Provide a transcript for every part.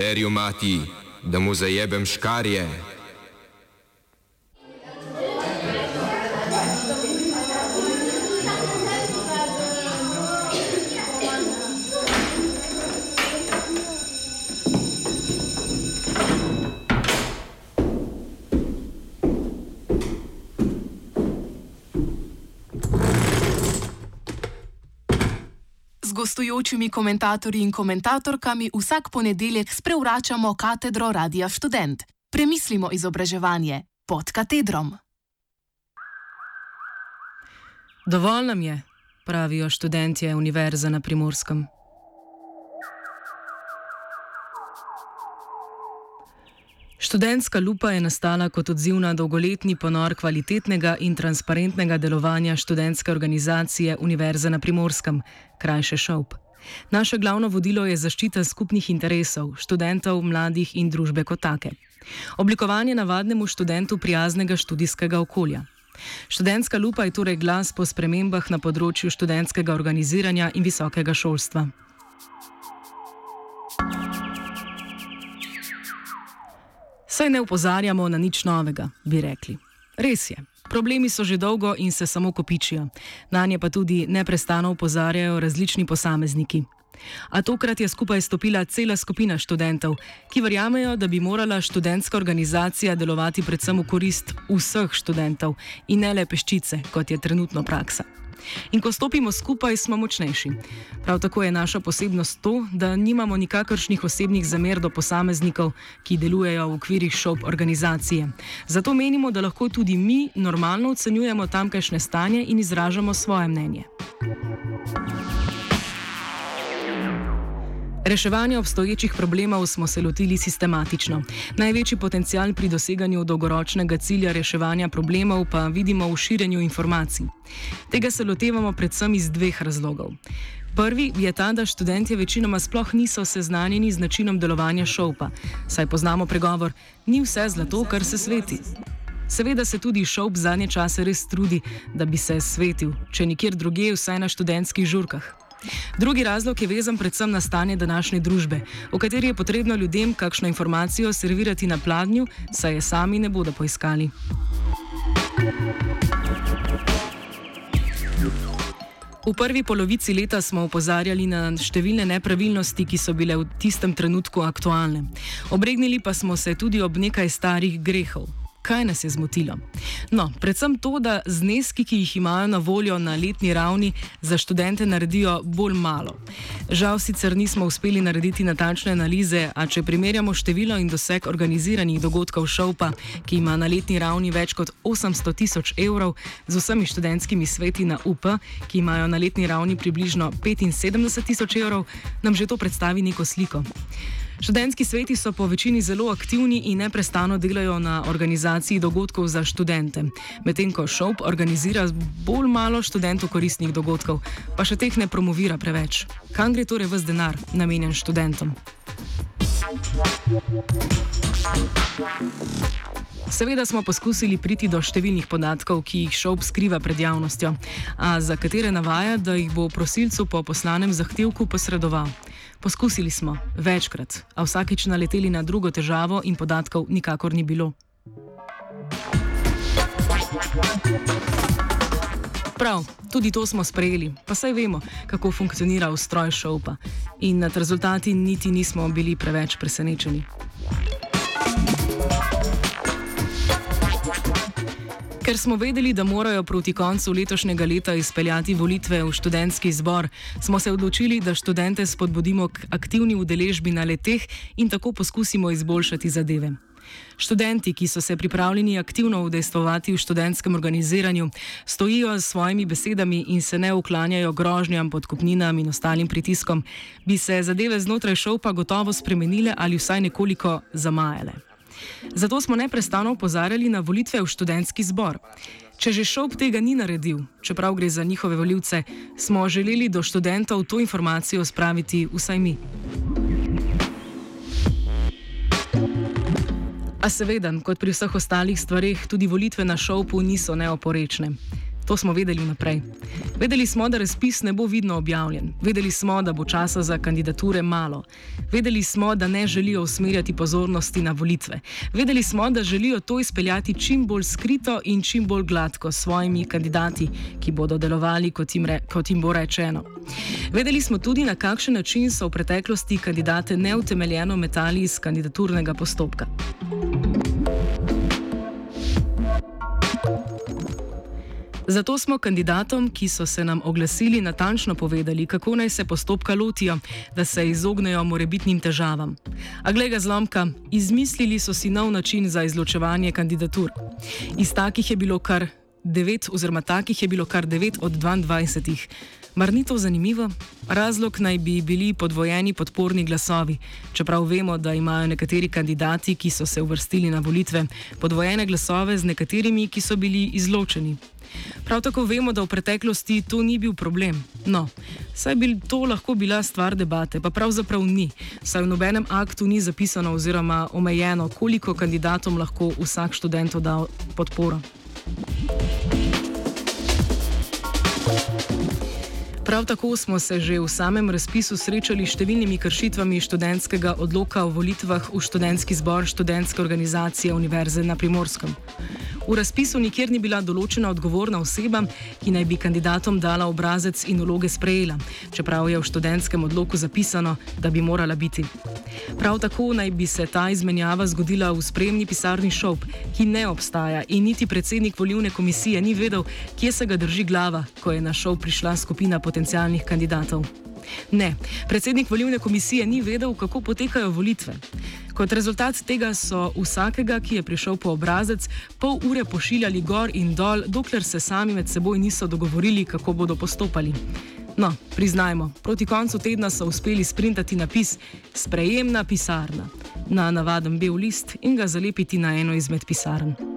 Verju mati, da mu zajebem škarje. Gostujočimi komentatorji in komentatorkami vsak ponedeljek sprevračamo katedro Radia Student. Premislimo izobraževanje pod katedrom. Dovolj nam je, pravijo študentje Univerze na Primorskem. Študentska lupa je nastala kot odziv na dolgoletni ponor kvalitetnega in transparentnega delovanja študentske organizacije Univerze na Primorskem, krajše ŠOP. Naše glavno vodilo je zaščita skupnih interesov študentov, mladih in družbe kot take. Oblikovanje navadnemu študentu prijaznega študijskega okolja. Študentska lupa je torej glas po spremembah na področju študentskega organiziranja in visokega šolstva. Saj ne upozarjamo na nič novega, bi rekli. Res je, problemi so že dolgo in se samo kopičijo. Na nje pa tudi neprestano upozarjajo različni posamezniki. A tokrat je skupaj stopila cela skupina študentov, ki verjamejo, da bi morala študentska organizacija delovati predvsem v korist vseh študentov in ne le peščice, kot je trenutno praksa. In ko stopimo skupaj, smo močnejši. Prav tako je naša posebnost to, da nimamo nikakršnih osebnih zamer do posameznikov, ki delujejo v okvirih šop organizacije. Zato menimo, da lahko tudi mi normalno ocenjujemo tamkajšnje stanje in izražamo svoje mnenje. Reševanje obstoječih problemov smo se lotili sistematično. Največji potencial pri doseganju dolgoročnega cilja reševanja problemov pa vidimo v širjenju informacij. Tega se lotevamo predvsem iz dveh razlogov. Prvi je ta, da študentje večinoma sploh niso seznanjeni z načinom delovanja šopa, saj poznamo pregovor: ni vse zlato, kar se sveti. Seveda se tudi šop zadnje čase res trudi, da bi se svetil, če nikjer drugje, vsaj na študentskih žurkah. Drugi razlog je vezan predvsem na stanje današnje družbe, v kateri je potrebno ljudem kakšno informacijo servirati na pladnju, saj je sami ne bodo poiskali. V prvi polovici leta smo opozarjali na številne nepravilnosti, ki so bile v tistem trenutku aktualne. Obregnili pa smo se tudi ob nekaj starih grehov. Kaj nas je zmotilo? No, predvsem to, da zneski, ki jih imajo na voljo na letni ravni, za študente naredijo bolj malo. Žal sicer nismo uspeli narediti natančne analize, a če primerjamo število in doseg organiziranih dogodkov šovpa, ki ima na letni ravni več kot 800 tisoč evrov, z vsemi študentskimi sveti na UP, ki imajo na letni ravni približno 75 tisoč evrov, nam že to predstavi neko sliko. Študentski sveti so po večini zelo aktivni in neprestano delajo na organizaciji dogodkov za študente, medtem ko ŠOP organizira bolj malo študentov koristnih dogodkov, pa še teh ne promovira preveč. Kam gre torej vse denar, namenjen študentom? Seveda smo poskusili priti do številnih podatkov, ki jih šop skriva pred javnostjo, a za katere navaja, da jih bo prosilcu po poslanem zahtevku posredoval. Poskusili smo večkrat, a vsakeč naleteli na drugo težavo in podatkov nikakor ni bilo. Prav, tudi to smo sprejeli, pa saj vemo, kako funkcionira ustroj šopa in nad rezultati niti nismo bili preveč presenečeni. Ker smo vedeli, da morajo proti koncu letošnjega leta izpeljati volitve v študentski zbor, smo se odločili, da študente spodbudimo k aktivni udeležbi na leteh in tako poskusimo izboljšati zadeve. Študenti, ki so se pripravljeni aktivno udejstvovati v študentskem organiziranju, stojijo s svojimi besedami in se ne uklanjajo grožnjam, podkupninam in ostalim pritiskom, bi se zadeve znotraj šopa gotovo spremenile ali vsaj nekoliko zamajale. Zato smo neprestano opozarjali na volitve v študentski zbor. Če že šop tega ni naredil, čeprav gre za njihove voljivce, smo želeli do študentov to informacijo spraviti vsaj mi. A seveda, kot pri vseh ostalih stvarih, tudi volitve na šopu niso neoporečne. To smo vedeli vnaprej. Vedeli smo, da razpis ne bo vidno objavljen. Vedeli smo, da bo časa za kandidature malo. Vedeli smo, da ne želijo usmerjati pozornosti na volitve. Vedeli smo, da želijo to izpeljati čim bolj skrito in čim bolj gladko s svojimi kandidati, ki bodo delovali, kot jim, re, kot jim bo rečeno. Vedeli smo tudi, na kakšen način so v preteklosti kandidate neutemeljeno metali iz kandidaturnega postopka. Zato smo kandidatom, ki so se nam oglasili, natančno povedali, kako naj se postopka lotijo, da se izognejo morebitnim težavam. A glede zlomka, izmislili so si nov način za izločevanje kandidatur. Iz takih je bilo kar devet, oziroma takih je bilo kar devet od 22. Mar ni to zanimivo? Razlog naj bi bili podvojeni podporni glasovi, čeprav vemo, da imajo nekateri kandidati, ki so se uvrstili na volitve, podvojene glasove z nekaterimi, ki so bili izločeni. Prav tako vemo, da v preteklosti to ni bil problem. No, saj bi to lahko bila stvar debate, pa pravzaprav ni, saj v nobenem aktu ni zapisano oziroma omejeno, koliko kandidatom lahko vsak študent da podporo. Prav tako smo se že v samem razpisu srečali s številnimi kršitvami študentskega odloka o volitvah v študentski zbor študentske organizacije Univerze na Primorskem. V razpisu nikjer ni bila določena odgovorna oseba, ki naj bi kandidatom dala obrazec in vloge sprejela, čeprav je v študentskem odloku zapisano, da bi morala biti. Prav tako naj bi se ta izmenjava zgodila v spremni pisarni šop, ki ne obstaja in niti predsednik volivne komisije ni vedel, kje se ga drži glava, ko je na šop prišla skupina potencijalnih kandidatov. Ne, predsednik volivne komisije ni vedel, kako potekajo volitve. Kot rezultat tega so vsakega, ki je prišel po obrazec, pol ure pošiljali gor in dol, dokler se sami med seboj niso dogovorili, kako bodo postopali. No, priznajmo, proti koncu tedna so uspeli sprintati napis Sprejemna pisarna na navaden bel list in ga zalepiti na eno izmed pisarn.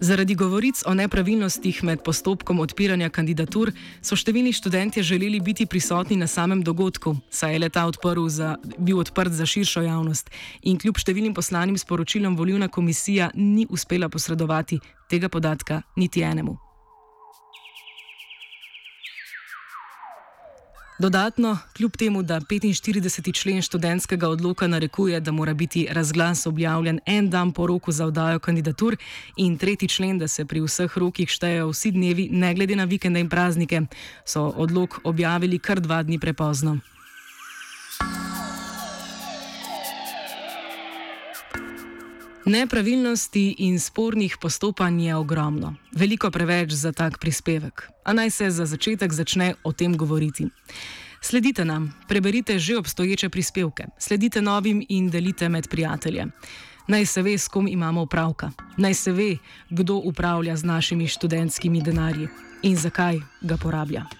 Zaradi govoric o nepravilnostih med postopkom odpiranja kandidatur so številni študenti želeli biti prisotni na samem dogodku, saj je leta za, bil odprt za širšo javnost in kljub številnim poslanim sporočilom volilna komisija ni uspela posredovati tega podatka niti enemu. Dodatno, kljub temu, da 45. člen študentskega odloka narekuje, da mora biti razglas objavljen en dan po roku za oddajo kandidatur, in tretji člen, da se pri vseh rokih štejejo vsi dnevi, ne glede na vikende in praznike, so odlok objavili kar dva dni prepozno. Nepravilnosti in spornih postopanj je ogromno, veliko preveč za tak prispevek. A naj se za začetek začne o tem govoriti. Sledite nam, preberite že obstoječe prispevke, sledite novim in delite med prijatelje. Naj se ve, s kom imamo opravka, naj se ve, kdo upravlja z našimi študentskimi denarji in zakaj ga porablja.